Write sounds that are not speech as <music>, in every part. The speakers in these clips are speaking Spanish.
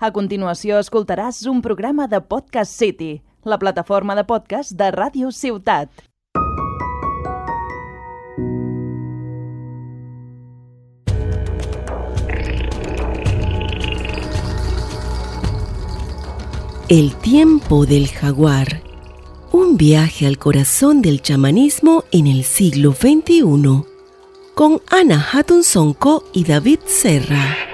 A continuació escoltaràs un programa de Podcast City, la plataforma de podcast de Ràdio Ciutat. El tiempo del jaguar. Un viaje al corazón del chamanismo en el siglo XXI. Con Ana Hatun Sonko y David Serra.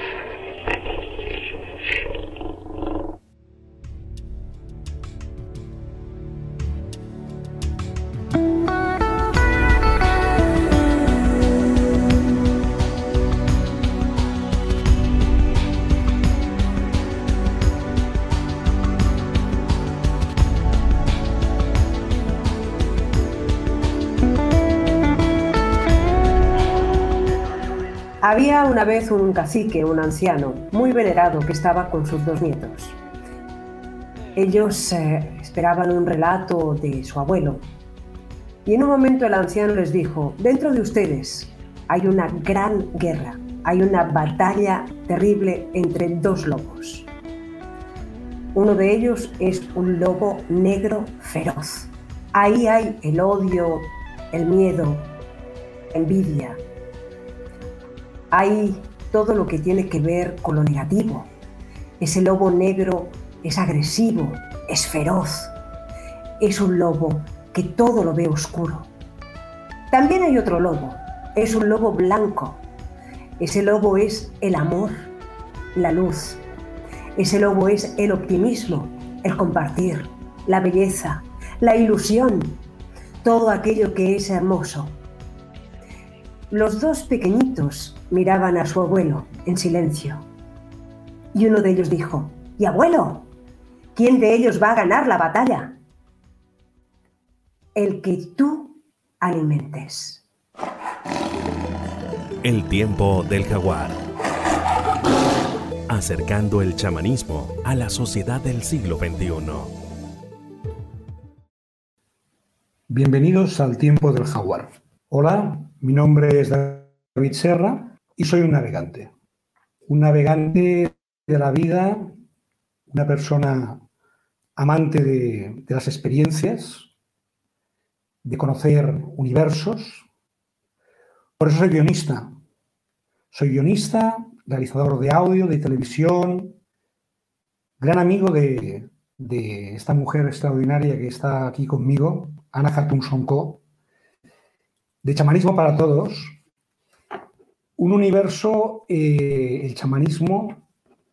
Una vez un cacique, un anciano, muy venerado, que estaba con sus dos nietos. Ellos eh, esperaban un relato de su abuelo. Y en un momento el anciano les dijo, dentro de ustedes hay una gran guerra, hay una batalla terrible entre dos lobos. Uno de ellos es un lobo negro feroz. Ahí hay el odio, el miedo, envidia, hay todo lo que tiene que ver con lo negativo. Ese lobo negro es agresivo, es feroz, es un lobo que todo lo ve oscuro. También hay otro lobo, es un lobo blanco. Ese lobo es el amor, la luz. Ese lobo es el optimismo, el compartir, la belleza, la ilusión, todo aquello que es hermoso. Los dos pequeñitos miraban a su abuelo en silencio. Y uno de ellos dijo, ¿Y abuelo? ¿Quién de ellos va a ganar la batalla? El que tú alimentes. El tiempo del jaguar. Acercando el chamanismo a la sociedad del siglo XXI. Bienvenidos al tiempo del jaguar. Hola, mi nombre es David Serra y soy un navegante. Un navegante de la vida, una persona amante de, las experiencias, de conocer universos. Por eso soy guionista. Soy guionista, realizador de audio, de televisión, gran amigo de, esta mujer extraordinaria que está aquí conmigo, Ana Hatun Sonko, de Chamanismo para Todos, un universo, eh, el chamanismo,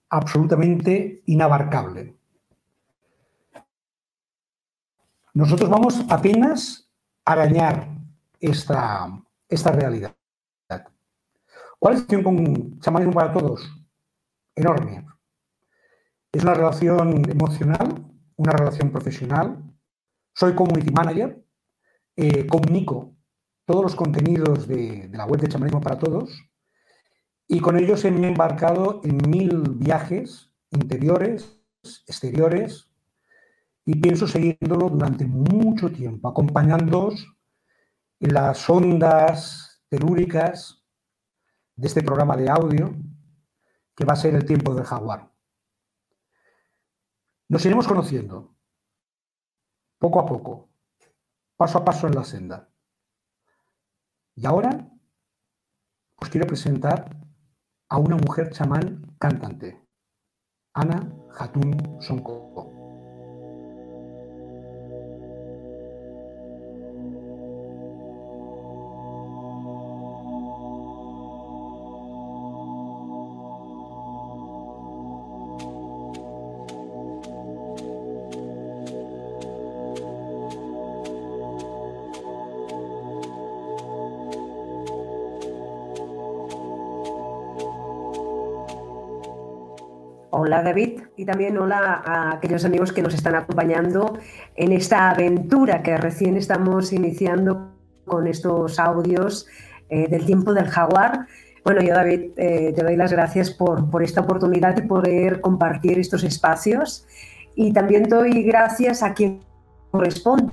absolutamente inabarcable. Nosotros vamos apenas a arañar esta, esta realidad. ¿Cuál es la con chamanismo para todos? Enorme. Es una relación emocional, una relación profesional. Soy community manager, eh, comunico todos los contenidos de, la web de Chamanismo para Todos y con ellos he embarcado en mil viajes interiores, exteriores, y pienso seguirlo durante mucho tiempo, acompañándoos en las ondas telúricas de este programa de audio que va a ser el tiempo del jaguar. Nos iremos conociendo, poco a poco, paso a paso en la senda. Y ahora os quiero presentar a una mujer chamán cantante, Ana Hatun Sonko. Hola David y también hola a aquellos amigos que nos están acompañando en esta aventura que recién estamos iniciando con estos audios eh, del tiempo del jaguar. Bueno, yo David eh, te doy las gracias por, por, esta oportunidad de poder compartir estos espacios y también doy gracias a quien corresponde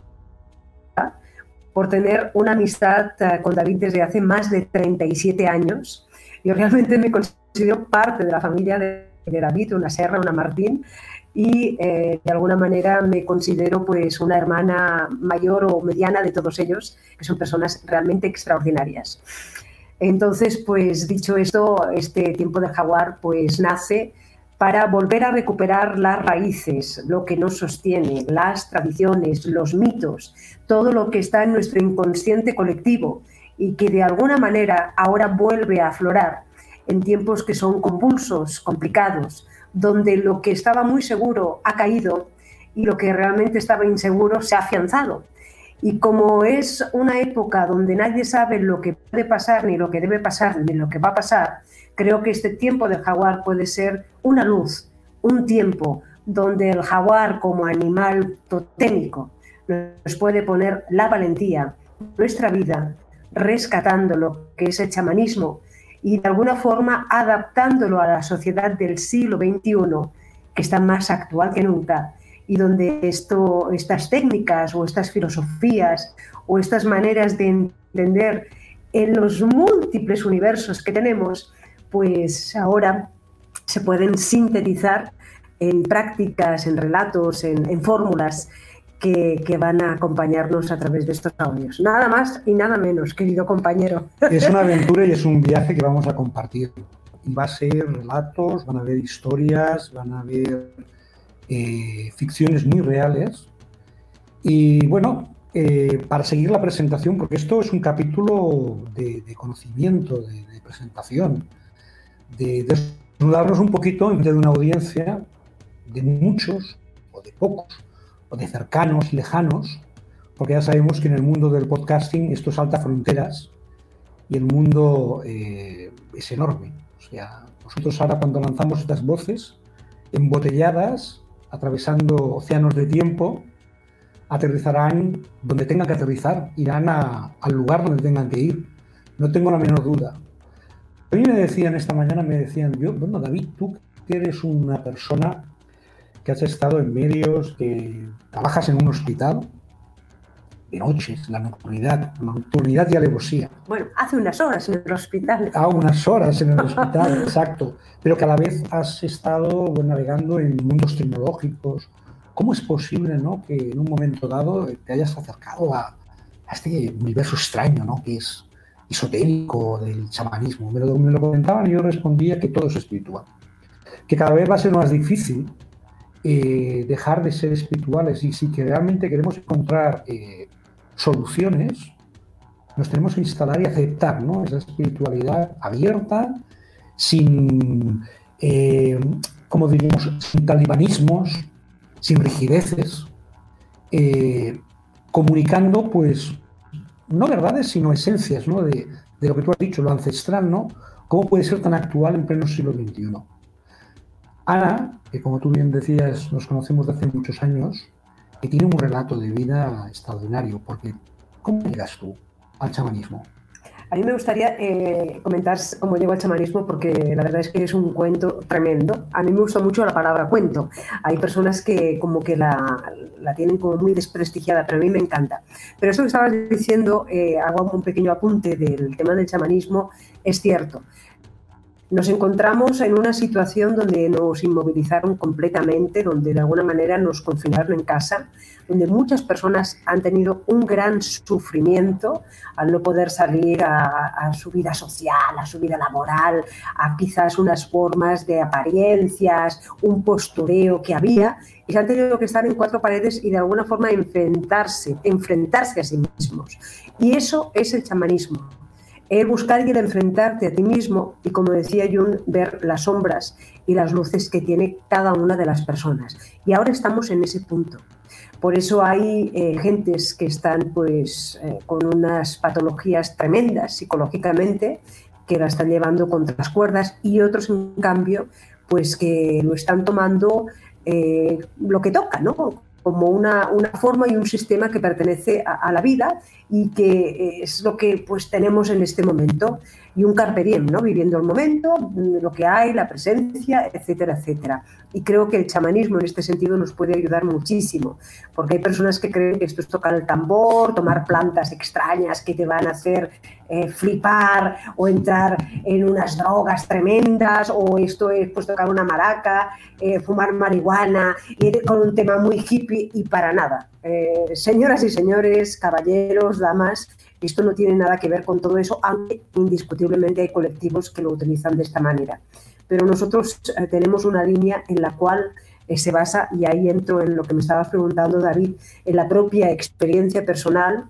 por tener una amistad eh, con David desde hace más de 37 años. Yo realmente me considero parte de la familia de de David, una Serra, una Martín, y eh, de alguna manera me considero pues una hermana mayor o mediana de todos ellos, que son personas realmente extraordinarias. Entonces, pues dicho esto, este tiempo del jaguar pues nace para volver a recuperar las raíces, lo que nos sostiene, las tradiciones, los mitos, todo lo que está en nuestro inconsciente colectivo y que de alguna manera ahora vuelve a aflorar en tiempos que son convulsos, complicados, donde lo que estaba muy seguro ha caído y lo que realmente estaba inseguro se ha afianzado. Y como es una época donde nadie sabe lo que puede pasar, ni lo que debe pasar, ni lo que va a pasar, creo que este tiempo del jaguar puede ser una luz, un tiempo donde el jaguar como animal totémico nos puede poner la valentía, nuestra vida, rescatando lo que es el chamanismo y de alguna forma adaptándolo a la sociedad del siglo XXI, que está más actual que nunca, y donde esto, estas técnicas o estas filosofías o estas maneras de entender en los múltiples universos que tenemos, pues ahora se pueden sintetizar en prácticas, en relatos, en, fórmulas que, que, van a acompañarnos a través de estos audios. Nada más y nada menos, querido compañero. <laughs> Es una <laughs> aventura y es un viaje que vamos a compartir. Y va a ser relatos, van a haber historias, van a haber eh, ficciones muy reales. Y bueno, eh, para seguir la presentación, porque esto es un capítulo de, conocimiento, de, presentación, de desnudarnos un poquito en de una audiencia de muchos o de pocos o de cercanos lejanos, porque ya sabemos que en el mundo del podcasting esto salta fronteras y el mundo eh, es enorme. O sea, nosotros ahora cuando lanzamos estas voces embotelladas, atravesando océanos de tiempo, aterrizarán donde tengan que aterrizar, irán al lugar donde tengan que ir. No tengo la menor duda. A mí me decían esta mañana, me decían, yo, bueno, David, tú que eres una persona que has estado en medios, que trabajas en un hospital, de noches, la nocturnidad, la nocturnidad y alevosía. Bueno, hace unas horas en el hospital. Ah, unas horas en el hospital, <laughs> exacto. Pero que a la vez has estado navegando en mundos tecnológicos. ¿Cómo es posible ¿no? que en un momento dado te hayas acercado a, este universo extraño, ¿no? que es esotérico del chamanismo? Me lo, me lo comentaban y yo respondía que todo es espiritual. Que cada vez va a ser más difícil eh, dejar de ser espirituales y si realmente queremos encontrar eh, soluciones, nos tenemos que instalar y aceptar ¿no? esa espiritualidad abierta, sin, eh, como diríamos, sin talibanismos, sin rigideces, comunicando, pues, no verdades, sino esencias ¿no? de, de, lo que tú has dicho, lo ancestral, ¿no? ¿Cómo puede ser tan actual en pleno siglo XXI? Ana, que como tú bien decías, nos conocemos de hace muchos años, que tiene un relato de vida extraordinario, porque ¿cómo llegas tú al chamanismo? A mí me gustaría eh, comentar cómo llego al chamanismo porque la verdad es que es un cuento tremendo. A mí me gusta mucho la palabra cuento. Hay personas que como que la, la tienen como muy desprestigiada, pero a mí me encanta. Pero esto que estabas diciendo, eh, hago un pequeño apunte del tema del chamanismo, es cierto nos encontramos en una situación donde nos inmovilizaron completamente, donde de alguna manera nos confinaron en casa, donde muchas personas han tenido un gran sufrimiento al no poder salir a, su vida social, a su vida laboral, a quizás unas formas de apariencias, un postureo que había, y se han tenido que estar en cuatro paredes y de alguna forma enfrentarse, enfrentarse a sí mismos. Y eso es el chamanismo el buscar y el enfrentarte a ti mismo y, como decía Jung, ver las sombras y las luces que tiene cada una de las personas. Y ahora estamos en ese punto. Por eso hay eh, gentes que están pues, eh, con unas patologías tremendas psicológicamente, que la están llevando contra las cuerdas, y otros, en cambio, pues que lo están tomando eh, lo que toca, ¿no? Como una, una, forma y un sistema que pertenece a, la vida y que es lo que pues tenemos en este momento. Y un carpe diem, ¿no? Viviendo el momento, lo que hay, la presencia, etcétera, etcétera. Y creo que el chamanismo en este sentido nos puede ayudar muchísimo, porque hay personas que creen que esto es tocar el tambor, tomar plantas extrañas que te van a hacer eh, flipar o entrar en unas drogas tremendas, o esto es pues tocar una maraca, eh, fumar marihuana, ir con un tema muy hippie y para nada. Eh, señoras y señores, caballeros, damas, esto no tiene nada que ver con todo eso, aunque indiscutiblemente hay colectivos que lo utilizan de esta manera. Pero nosotros eh, tenemos una línea en la cual eh, se basa, y ahí entro en lo que me estabas preguntando, David, en la propia experiencia personal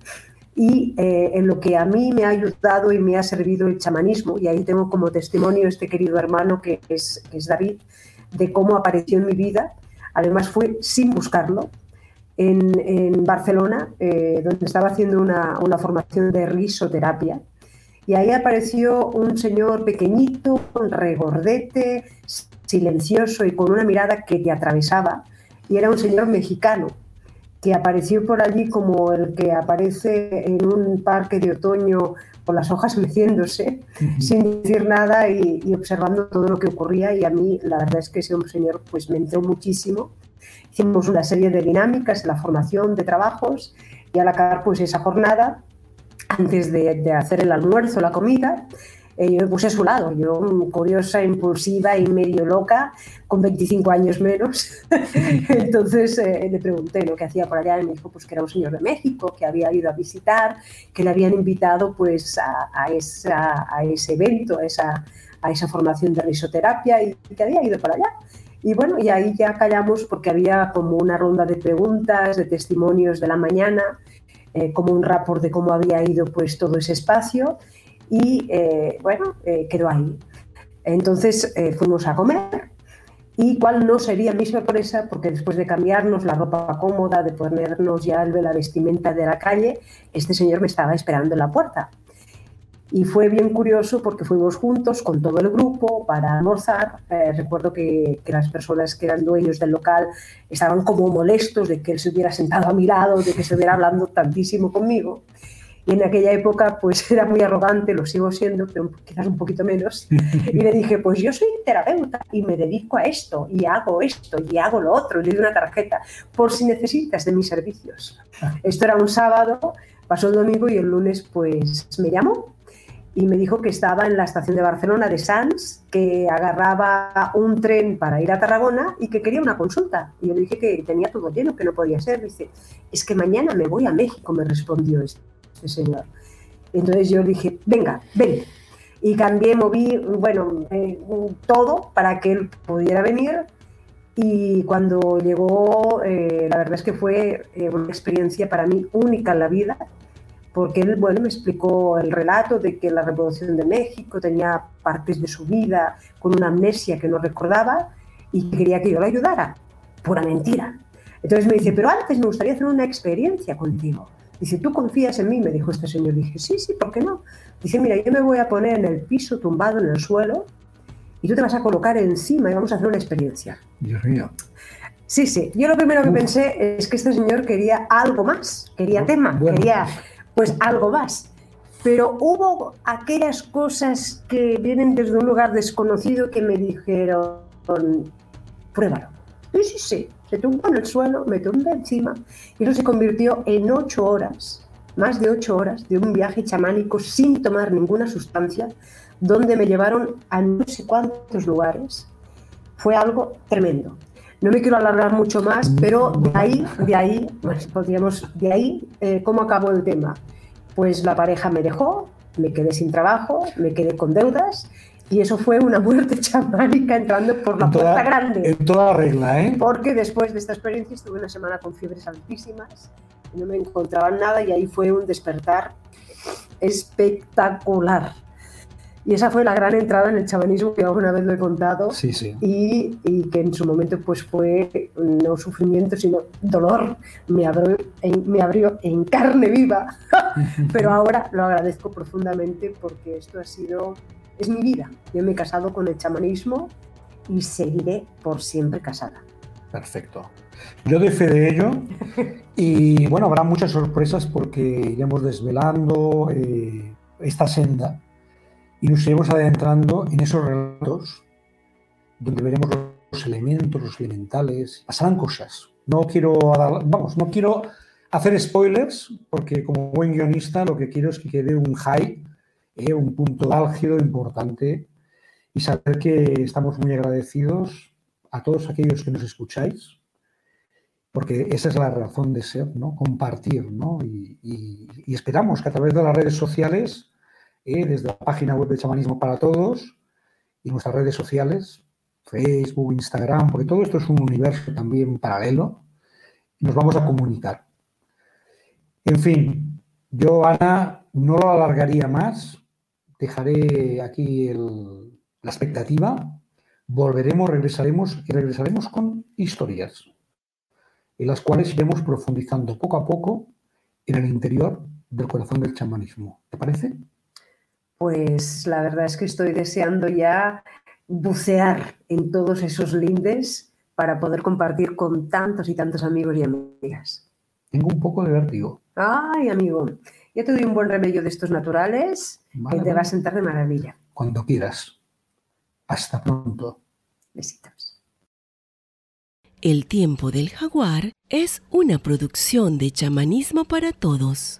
y eh, en lo que a mí me ha ayudado y me ha servido el chamanismo. Y ahí tengo como testimonio este querido hermano que es, que es David, de cómo apareció en mi vida. Además fue sin buscarlo, en, Barcelona, eh, donde estaba haciendo una, formación de risoterapia. Y ahí apareció un señor pequeñito, regordete, silencioso y con una mirada que te atravesaba. Y era un señor mexicano que apareció por allí como el que aparece en un parque de otoño con las hojas <laughs> meciéndose, sin decir nada y, y, observando todo lo que ocurría. Y a mí la verdad es que ese señor pues me entró muchísimo Hicimos una serie de dinámicas, la formación de trabajos y al acabar pues esa jornada, antes de, hacer el almuerzo, la comida, eh, yo me puse a su lado, yo curiosa, impulsiva y medio loca, con 25 años menos. <laughs> Entonces eh, le pregunté lo que hacía por allá y me dijo pues, que era un señor de México, que había ido a visitar, que le habían invitado pues, a ese evento, a esa, a esa formación de risoterapia y que había ido para allá. Y bueno, y ahí ya callamos porque había como una ronda de preguntas, de testimonios de la mañana, eh, como un rapport de cómo había ido pues todo ese espacio y eh, bueno, eh, quedó ahí. Entonces fuimos a comer y cuál no sería mi sorpresa porque después de cambiarnos la ropa cómoda, de ponernos ya la vestimenta de la calle, este señor me estaba esperando en la puerta. Y fue bien curioso porque fuimos juntos con todo el grupo para almorzar. Eh, recuerdo que, que, las personas que eran dueños del local estaban como molestos de que él se hubiera sentado a mi lado, de que se hubiera hablando tantísimo conmigo. Y en aquella época pues <laughs> era muy arrogante, lo sigo siendo, pero quizás un poquito menos. <laughs> Y le dije, pues yo soy terapeuta y me dedico a esto, y hago esto, y hago lo otro. Y le di una tarjeta, por si necesitas de mis servicios. Esto era un sábado, pasó el domingo y el lunes pues me llamó y me dijo que estaba en la estación de Barcelona de Sants, que agarraba un tren para ir a Tarragona y que quería una consulta. Y yo le dije que tenía todo lleno, que no podía ser. Dice, es que mañana me voy a México, me respondió este, señor. Entonces yo dije, venga, ven. Y cambié, moví, bueno, eh, todo para que él pudiera venir. Y cuando llegó, eh, la verdad es que fue eh, una experiencia para mí única en la vida porque él, bueno, me explicó el relato de que la Revolución de México tenía partes de su vida con una amnesia que no recordaba y quería que yo lo ayudara. Pura mentira. Entonces me dice, pero antes me gustaría hacer una experiencia contigo. Dice, ¿tú confías en mí? Me dijo este señor. Dije, sí, sí, ¿por qué no? Dice, mira, yo me voy a poner en el piso tumbado en el suelo y tú te vas a colocar encima y vamos a hacer una experiencia. Dios mío. Sí, sí. Yo lo primero que pensé es que este señor quería algo más, quería tema, quería pues algo más. Pero hubo aquellas cosas que vienen desde un lugar desconocido que me dijeron, pruébalo. Sí, sí, sí. Se tumbó en el suelo, me tumbé encima y eso se convirtió en ocho horas, más de ocho horas de un viaje chamánico sin tomar ninguna sustancia, donde me llevaron a no sé cuántos lugares. Fue algo tremendo. No me quiero alargar mucho más, pero de ahí, de ahí, pues podríamos, de ahí, eh, ¿cómo acabó el tema? Pues la pareja me dejó, me quedé sin trabajo, me quedé con deudas y eso fue una muerte <laughs> chamánica entrando por la puerta grande. En toda regla, ¿eh? Porque después de esta experiencia estuve una semana con fiebres altísimas, no me encontraban nada y ahí fue un despertar espectacular. Y esa fue la gran entrada en el chamanismo que alguna vez lo he contado. Sí, sí. Y, y, que en su momento pues fue no sufrimiento, sino dolor. Me abrió en, me abrió en carne viva. <laughs> Pero ahora lo agradezco profundamente porque esto ha sido, es mi vida. Yo me he casado con el chamanismo y seguiré por siempre casada. Perfecto. Yo doy fe de ello y bueno, habrá muchas sorpresas porque iremos desvelando eh, esta senda y nos iremos adentrando en esos relatos donde veremos los elementos, los elementales, pasarán cosas. No quiero vamos, no quiero hacer spoilers porque como buen guionista lo que quiero es que quede un high, eh, un punto álgido importante y saber que estamos muy agradecidos a todos aquellos que nos escucháis, porque esa es la razón de ser, ¿no? Compartir, ¿no? Y, esperamos que a través de las redes sociales, eh, desde la página web de Chamanismo para Todos y nuestras redes sociales, Facebook, Instagram, porque todo esto es un universo también paralelo, nos vamos a comunicar. En fin, yo, Ana, no lo alargaría más, dejaré aquí la expectativa, volveremos, regresaremos y regresaremos con historias en las cuales iremos profundizando poco a poco en el interior del corazón del chamanismo. ¿Te parece? Pues la verdad es que estoy deseando ya bucear en todos esos lindes para poder compartir con tantos y tantos amigos y amigas. Tengo un poco de vértigo. Ay, amigo, ya te doy un buen remedio de estos naturales que te va a sentar de maravilla. Cuando quieras. Hasta pronto. Besitos. El tiempo del jaguar es una producción de chamanismo para todos.